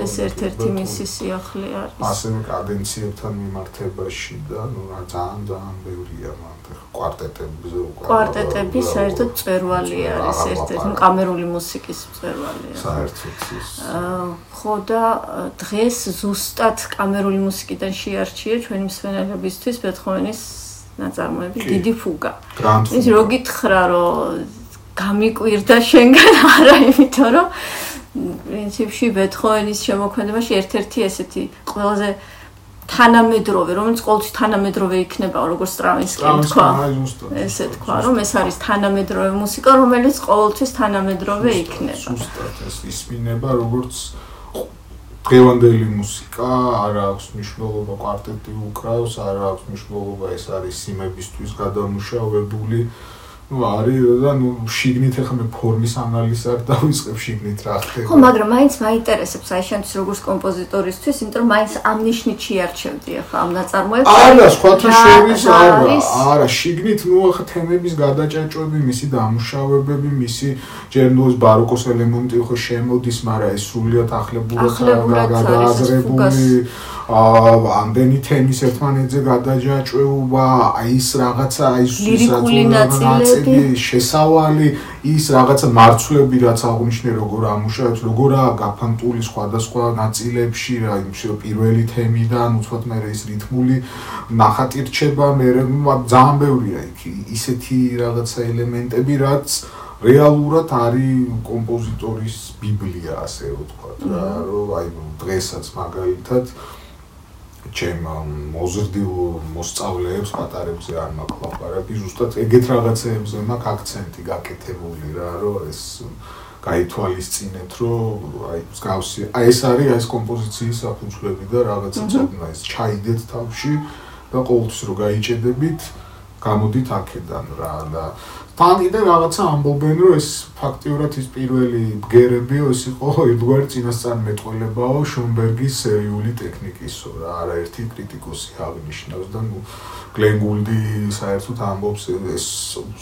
ეს ერთ-ერთი მისი სიახლე არის. ასევე კადენციებთან მიმართებაში და ნუ რა ძალიან ძალიან ბევრია მან. კვარტეტებზე უკვე კვარტეტები საერთოდ წერვალი არის ერთ-ერთი კამერული მუსიკის წერვალი. საერთოდ ის. ხო და დღეს ზუსტად კამერული მუსიკიდან შეარჩია ჩვენი მსმენელებისთვის ბეთჰოვენის ნაწარმოები დიდი ფუგა. ის რო გითხრა რომ გამიკვირდა შენგან <laughs> არა იმიტომ რომ პრინციპში ბეთჰოვენის შემოქმედებაში ერთ-ერთი ესეთი ყველაზე თანამედროვე, რომელიც ყოველთვის თანამედროვე იქნება, როგორც სტრავინსკი თქვა. ესე თქვა, რომ ეს არის თანამედროვე მუსიკა, რომელიც ყოველთვის თანამედროვე იქნება. ზუსტად ეს ისმინება, როგორც დღევანდელი მუსიკა, არ აქვს მნიშვნელობა კვარტეტი უკრავს, არ აქვს მნიშვნელობა ეს არის სიმებისთვის გადამუშავებული. ну არის და ну შიგნით ახლა მე ფორმის ანალიზს არ დავიწყებ შიგნით რა ხდება ხო მაგრამ მაინც მაინტერესებს აი შენთვის როგორც კომპოზიტორისთვის იმიტომ რომ მაინც ამ ნიშნით შეარჩევდი ახლა ამ ნაწარმოებს არა სხვათა შორის არა არა შიგნით ну ახლა თემების გადაჭაჭვები მისი დამუშავებები მისი ჯერნოს ბაროკოს ელემენტი ხო შემოდის მაგრამ ეს სრულიად ახლებურად გადააზრებული ამდენი თემის ერთმანეთზე გადაჯაჭვეობა, აი ის რაღაცა, აი ის ნაწილები, შესავალი, ის რაღაცა მარცვლები, რაც აღნიშნე როგორ ამუშავებს, როგორა გაფანტული სხვადასხვა ნაწილებში, რა იმ პირველი თემიდან, უცბად მე ის რითმული ნახატი რჩება, მე ძალიან ბევრია იქ ისეთი რაღაცა ელემენტები, რაც რეალურად არის კომპოზიტორის ბიბლია, ასე ვთქვათ, რა, რომ აი დღესაც მაგალითად ჩემ მოზრდილ მოსწავლეებს პატარებზე არ მაქვს ლაპარაკი, ზუსტად ეგეთ რაღაცეებზე მაქვს აქცენტი გაკეთებული რა, რომ ეს გაითვალისწინეთ, რომ აი მსგავსი, აი ეს არის ეს კომპოზიციის საფუძვლები და რაღაცა ცოტა ეს ჩაიდეთ თავში და ყოველთვის რო გაიჭედებით გამოდით აქედან რა და თან კიდე რაღაცა ამბობენ რომ ეს ფაქტიურად ის პირველი ბგერებიო ეს იყო ერთგვარი წინასწარმეტყველებაო შონბერგის სერიული ტექნიკისო რა. არაერთი კრიტიკოსი აღნიშნავს და ნუ გლენგულდი საერთოდ ამბობს ეს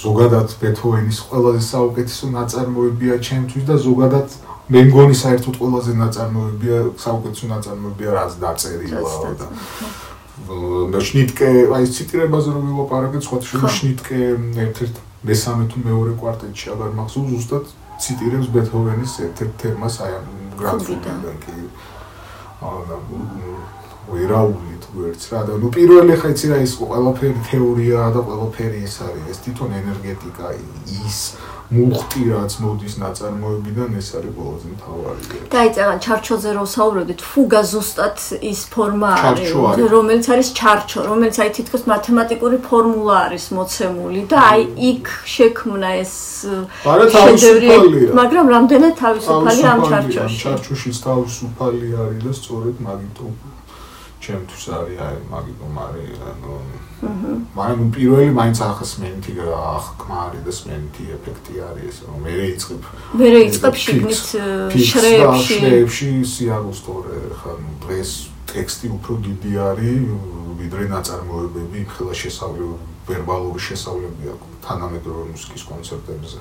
ზოგადად ბეთჰოვენის ყველაზე საუკეთესო ნაწარმოებია ჩემთვის და ზოგადად მე მგონი საერთოდ ყველაზე ნაწარმოებია საუკეთესო ნაწარმოებია რაც დაწერილა და და შნიტკე აი ციტირებაზე რომ ვიყარაგე სხვა შნიტკე ერთ-ერთ მესამე თუ მეორე კვარტეტში აღარ მახსოვს ზუსტად ციტირებს ბეთჰოვენის ერთ-ერთ თემას აი ამ გრაფიკიდან კი აა ვერაული თუ ერთს რა. და ნუ პირველი ხა იცი რა ის ყველაფერი თეორია და ყველაფერი ეს არის. ეს თვითონ ენერგეტიკა ის მუხტი რაც მოდის ნაწარმოებიდან ეს არის ყველაზე მთავარი. დაიწერა ჩარჩოზე რო საუბრობდით, ფუგა ზუსტად ის ფორმა არის, რომელიც არის ჩარჩო, რომელიც აი თითქოს მათემატიკური ფორმულა არის მოცემული და აი იქ შექმნა ეს შედევრი, მაგრამ რამდენად თავისუფალი ამ ჩარჩოში. ჩარჩოშიც თავისუფალი არის და სწორედ მაგიტომ ჩემთვის არის აი მაგიტომ არის ანუ მაგრამ პირველი მაინც ახსმენთი ახკმა არის და სმენთი ეფექტი არის ეს რომ მე რეიწყებ მე რეიწყებ შიგნით შრეებში. შრეებში სიარუსტორე ხა დღეს ტექსტი უფრო დიდი არის ვიდრე ნაწარმოებები ხელა შესავლები ვერბალური შესავლები აქვს თანამედროვე მუსიკის კონცერტებზე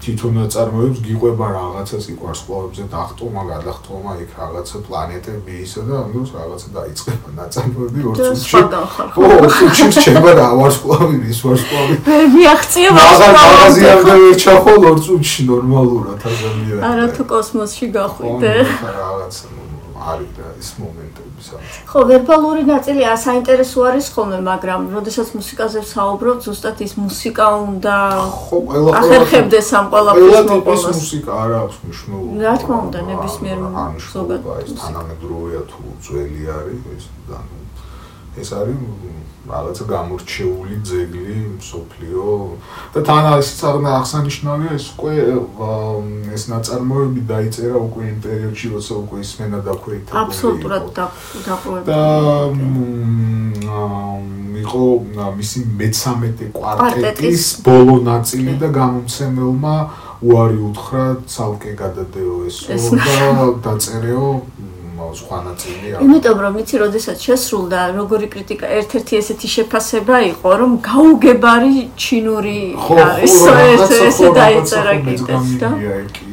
თვითონ წარმოებს გიყვება რაღაცა სიყვარს ყოლებზე დახტომა, გადახტომა იქ რაღაცა პლანეტები ისე და ანუ რაღაცა დაიწყება ნაწარმოები ორ წუთში. ო, წუთში შეება რა ვარსკვლავი, ის ვარსკვლავი. ვერ მიაღწია ვარსკვლავი. არ დაერჩახო ორ წუთში ნორმალურად აზამია. არა თუ კოსმოსში გახვიდე. რაღაცა არის და ის მომენტები საერთოდ. ხო, ვერბალური ნაწილი ასაინტერესო არის ხოლმე, მაგრამ როდესაც მუსიკაზე ვსაუბრობ, ზუსტად ის მუსიკა უნდა ხო, ყველა ახერხებდეს ამ ყველაფერს მოპოვებას. ეს მუსიკა არ აქვს მნიშვნელობა. რა თქმა უნდა, ნებისმიერ ზოგადად ის თანამედროვეა თუ ძველი არის, ეს და ეს არის რაღაცა გამორჩეული ძეგლი მსოფლიო. და თან ისიც აღნა აღსანიშნავია ეს უკვე ეს ნაწარმოები დაიწერა უკვე იმ პერიოდში როცა უკვე ისმენა დაქვეითებული აბსოლუტურად დაყვება და იყო მისი მე-13 კვარტეტის ბოლო ნაწილი და გამომცემელმა უარი უთხრა ცალკე გადადეო ესო და დაწერეო სხვა ნაწილი აქვს. იმიტომ რომ იცი, როდესაც შესრულდა, როგორი კრიტიკა, ერთ-ერთი ესეთი შეფასება იყო, რომ გაუგებარი ჩინური არის, ეს ესე დაიწერა კიდეც და კი,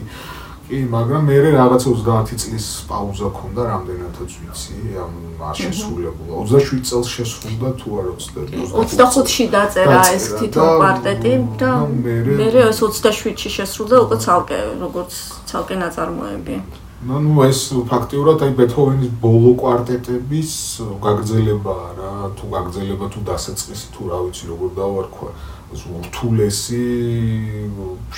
მაგრამ მე რაღაცა 30 წლის პაუზა ქონდა რამდენადაც ვიცი, ამ არ შესრულებულა. 27 წელს შესრულდა თუ არ 25-ში დაწერა ეს თვითონ კვარტეტი და მე 27-ში შესრულდა უკვე ცალკე, როგორც ცალკე ნაწარმოები. ну ну ეს ფაქტიურად აი ბეთჰოვენის ბოლო კვარტეტების გაგრძელებაა რა თუ გაგრძელება თუ დასაწყისი თუ რა ვიცი როგორ დავარქვა რთულესი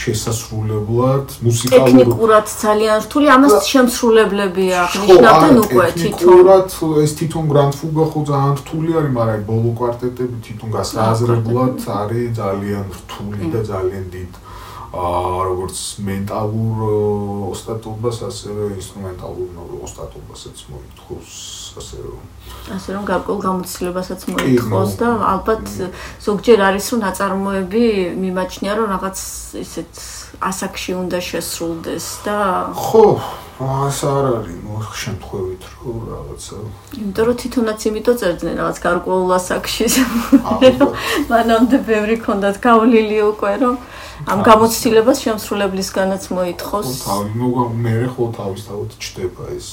შესასრულებლად მუსიკალურად ტექნიკურად ძალიან რთული ამას შემსრულებლები აღნიშნავდნენ უკვე თვითონ ტექნიკურად ეს თვითონ გრანდ ფუგა ხო ძალიან რთული არის მაგრამ ბოლო კვარტეტები თვითონ გასააზრებლად არის ძალიან რთული და ძალიან დიდი აა როგორც მენტალურ ოსტატობას, ასევე ინსტრუმენტალურ ოსტატობასაც მოითხოვს, ასე რომ ასე რომ გარკვეულ გამოცდილებასაც მოითხოვს და ალბათ ზოგჯერ არის რომ ნაწარმოები მიმაჩნია რომ რაღაც ისეთ ასაკში უნდა შესრულდეს და ხო ეს არ არის ნუ შემთხვევით რომ რაღაცა იმიტომ რომ თვითონაც იმიტო წერდნენ რაღაც გარკვეულ ასაკში მანამდე ბევრი ქონდათ გავლილი უკვე რომ ამ გამოცდილებას შემსრულებლისგანაც მოითხოვს. თავი მოგა მე ხო თავისთავად ჩდება ეს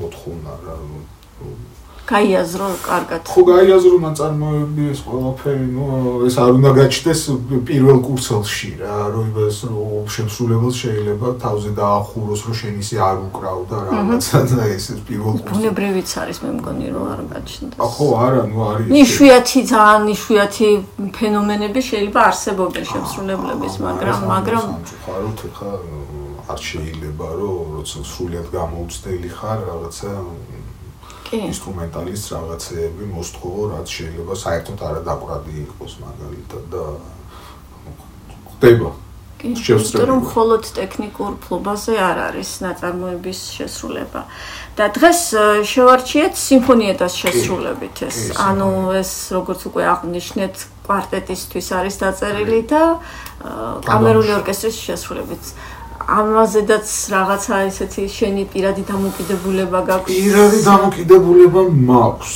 მოთხოვნა რა გაიაზრო კარგად. ხო გაიაზრო ნაწარმოები ეს ყველაფერი, ნუ ეს არ უნდა გაჩნდეს პირველ კურსელში რა, რომ ეს შემსრულებელს შეიძლება თავზე დაახუროს, რომ შენ ისე არ უკრავ და რაღაცა და ეს პირველ კურსელში. ბუნებრივიც არის მე მგონი რომ არ გაჩნდეს. ხო არა, ნუ არის. ნიშვიათი ძალიან ნიშვიათი ფენომენები შეიძლება არსებობენ შემსრულებლების, მაგრამ მაგრამ ხაროთ ხა არ შეიძლება რომ როცა სრულიად გამოუცდელი ხარ რაღაცა ინსტრუმენტალის რაღაცეები მოსთხოვო, რაც შეიძლება საერთოდ არა დაყრადი იყოს მაგალითად და ხდება. შევსწრები. რომ მხოლოდ ტექნიკურ ფლობაზე არ არის ნაწარმოების შესრულება. და დღეს შევარჩიეთ სიმფონიეტას შესრულებით ეს. ანუ ეს როგორც უკვე აღნიშნეთ, კვარტეტისთვის არის დაწერილი და კამერული ორკესტრის შესრულებით. ამაზედაც რაღაცა ესეთი შენი პირადი დამოკიდებულება გაქვს. პირადი დამოკიდებულება მაქვს.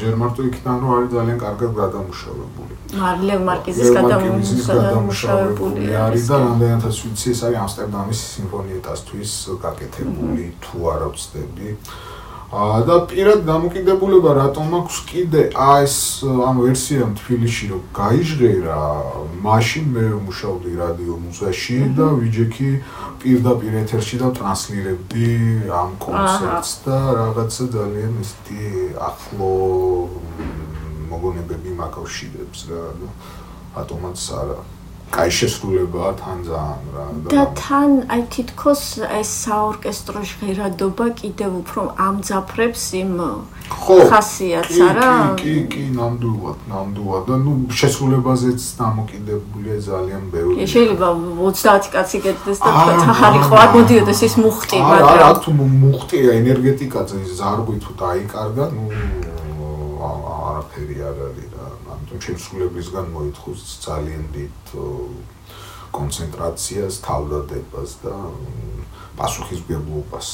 ჯერ მარტო იქიდან რომ არის ძალიან კარგად გადამუშავებული. მარლევ მარკიზის გადამუშავებული არის და რამდენადაც ვიცი ეს არის ამსტერდამის სიმფონიეტასთვის გაკეთებული თუ არა ვწდები. აა და პირად დამოკიდებულება რატომ აქვს? კიდე ეს ამ ვერსია თბილისში რომ გაიჟღერა მაშინ მე მუშაობდი რადიო მუზაში და ვიჯექი პირდაპირ ეთერში და ტრანსლირებდი ამ კონცერტს და რაღაცა ძალიან ისეთი ახლო მოგონებები მაკავშირებს რა ატომაც არა კაი შესრულებაა თან ძალიან რა და თან აი თითქოს ეს საორკესტრო ჟღერადობა კიდევ უფრო ამძაფრებს იმ ხასიათს არა? კი კი ნამდვილად ნამდვილად. და ნუ შესრულებაზეც დამოკიდებულია ძალიან ბევრი შეიძლება 30 კაცი გეძდეს და თახარი ხო არ მოდიოდეს ის მუხტი მაგრამ არა თუ მუხტია ენერგეტიკაზე ზარგვი თუ დაიკარგა ნუ არაფერი არ არის შესრულებისგან მოითხოვს ძალიან დიდ კონცენტრაციას, თავდადებას და პასუხისმგებლობას.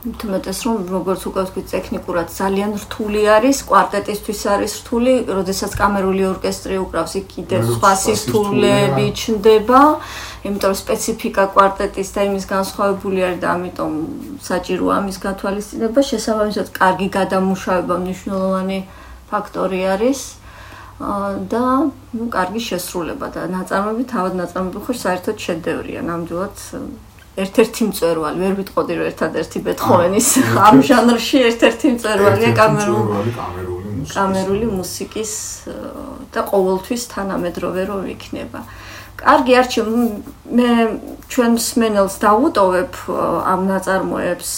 თუმცა რომ როგორც უკვე თქვი ტექნიკურად ძალიან რთული არის, კვარტეტისთვის არის რთული, როდესაც კამერული ორკესტრი უკრავს, იქ კიდევ სხვა სისტულები ჩნდება. იმიტომ სპეციფიკა კვარტეტის და იმის განსხვავებული არის და ამიტომ საჭიროა ამის გათვალისწინება, შესაბამისად, კარგი გადამუშავება მნიშვნელოვანი ფაქტორი არის. და ну კარგი შესრულება და ნაწარმოები თავად ნაწარმოები ხო საერთოდ შედევრია ნამდვილად ერთ-ერთი მწერვალი ვერ ვიტყოდი რომ ერთადერთი ბეთჰოვენის ამ ჟანრში ერთ-ერთი მწერვალია კამერული კამერული მუსიკის და ყოველთვის თანამედროვე რო იქნება. კარგი არჩევ მე ჩვენ სმენელს დაუტოვებ ამ ნაწარმოებს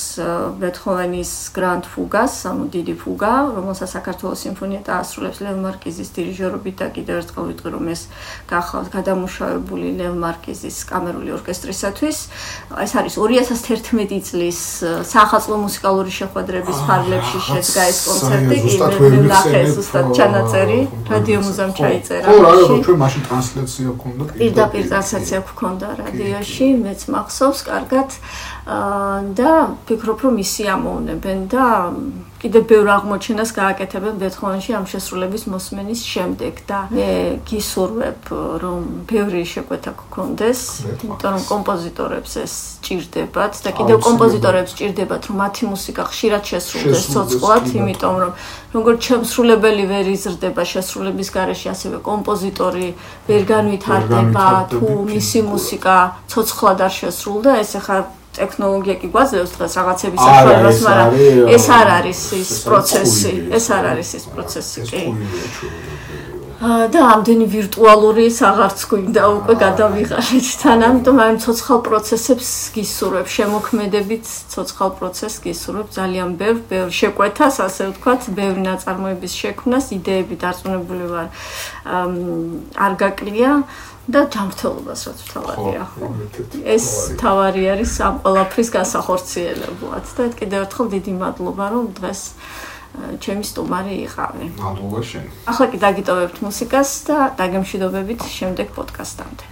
ბეთჰოვენის გრანდ ფუგას, ანუ დიდი ფუგა, რომელსაც საქართველოს სიმფონიეტა ასრულებს ლევ მარკიზის დირიჟორობით და კიდევ ერთხელ ვიტყვი რომ ეს გახავთ გადამუშავებული ლევ მარკიზის კამერული ორკესტრისათვის. ეს არის 2011 წლის სახალხო მუსიკალური შეხვედრების ფარგლებში შედგა ეს კონცერტი, კიდევ ნახე ზუსტად ჩანაწერი, რადიო მუზეუმ ჩაიწერა. ხო, რა, ჩვენ მაშინ ტრანსლაცია გქონდა. პირდაპირ ტრანსლაცია გქონდა რადიოში, მეც მახსოვს კარგად. და ფიქრობ რომ ისი ამოვნებენ და კიდე ბევრ აღმოჩენას გააკეთებენ ბეთჰოვენში ამ შესრულების მოსმენის შემდეგ და მე გისურვებ რომ ბევრი შეკვეთა გქონდეს, იმიტომ რომ კომპოზიტორებს ეს ჭირდებათ და კიდევ კომპოზიტორებს ჭირდებათ რომ მათი მუსიკა ხშირად შესრულდეს ცოცხლად, იმიტომ რომ როგორც შემსრულებელი ვერ იზრდება შესრულების garaში, ასევე კომპოზიტორი ვერ განვითარდება თუ მისი მუსიკა ცოცხლად არ შესრულდა, ეს ახლა ტექნოლოგია კი გვაძლევს დღეს რაღაცების საშუალებას, მაგრამ ეს არ არის ის პროცესი, ეს არ არის ის პროცესი, კი. და ამდენი ვირტუალური საღარც გვინდა უკვე გადავიღალეთ თან, ამიტომ აი ცოცხალ პროცესებს გისურვებ, შემოქმედებით ცოცხალ პროცესს გისურვებ ძალიან ბევრ, ბევრ შეკვეთას, ასე ვთქვათ, ბევრ ნაწარმოების შექმნას, იდეები დარწმუნებული ვარ. არ გაკლია. და ჯანმრთელობას რაც თავარია ხო. ეს თავარი არის ამ ყველაფრის გასახორციელებლად და კიდევ ერთხელ დიდი მადლობა რომ დღეს ჩემი სტუმარი იყავი. მადლობა შენ. ახლა კი დაგიტოვებთ მუსიკას და დაგემშვიდობებით შემდეგ პოდკასტამდე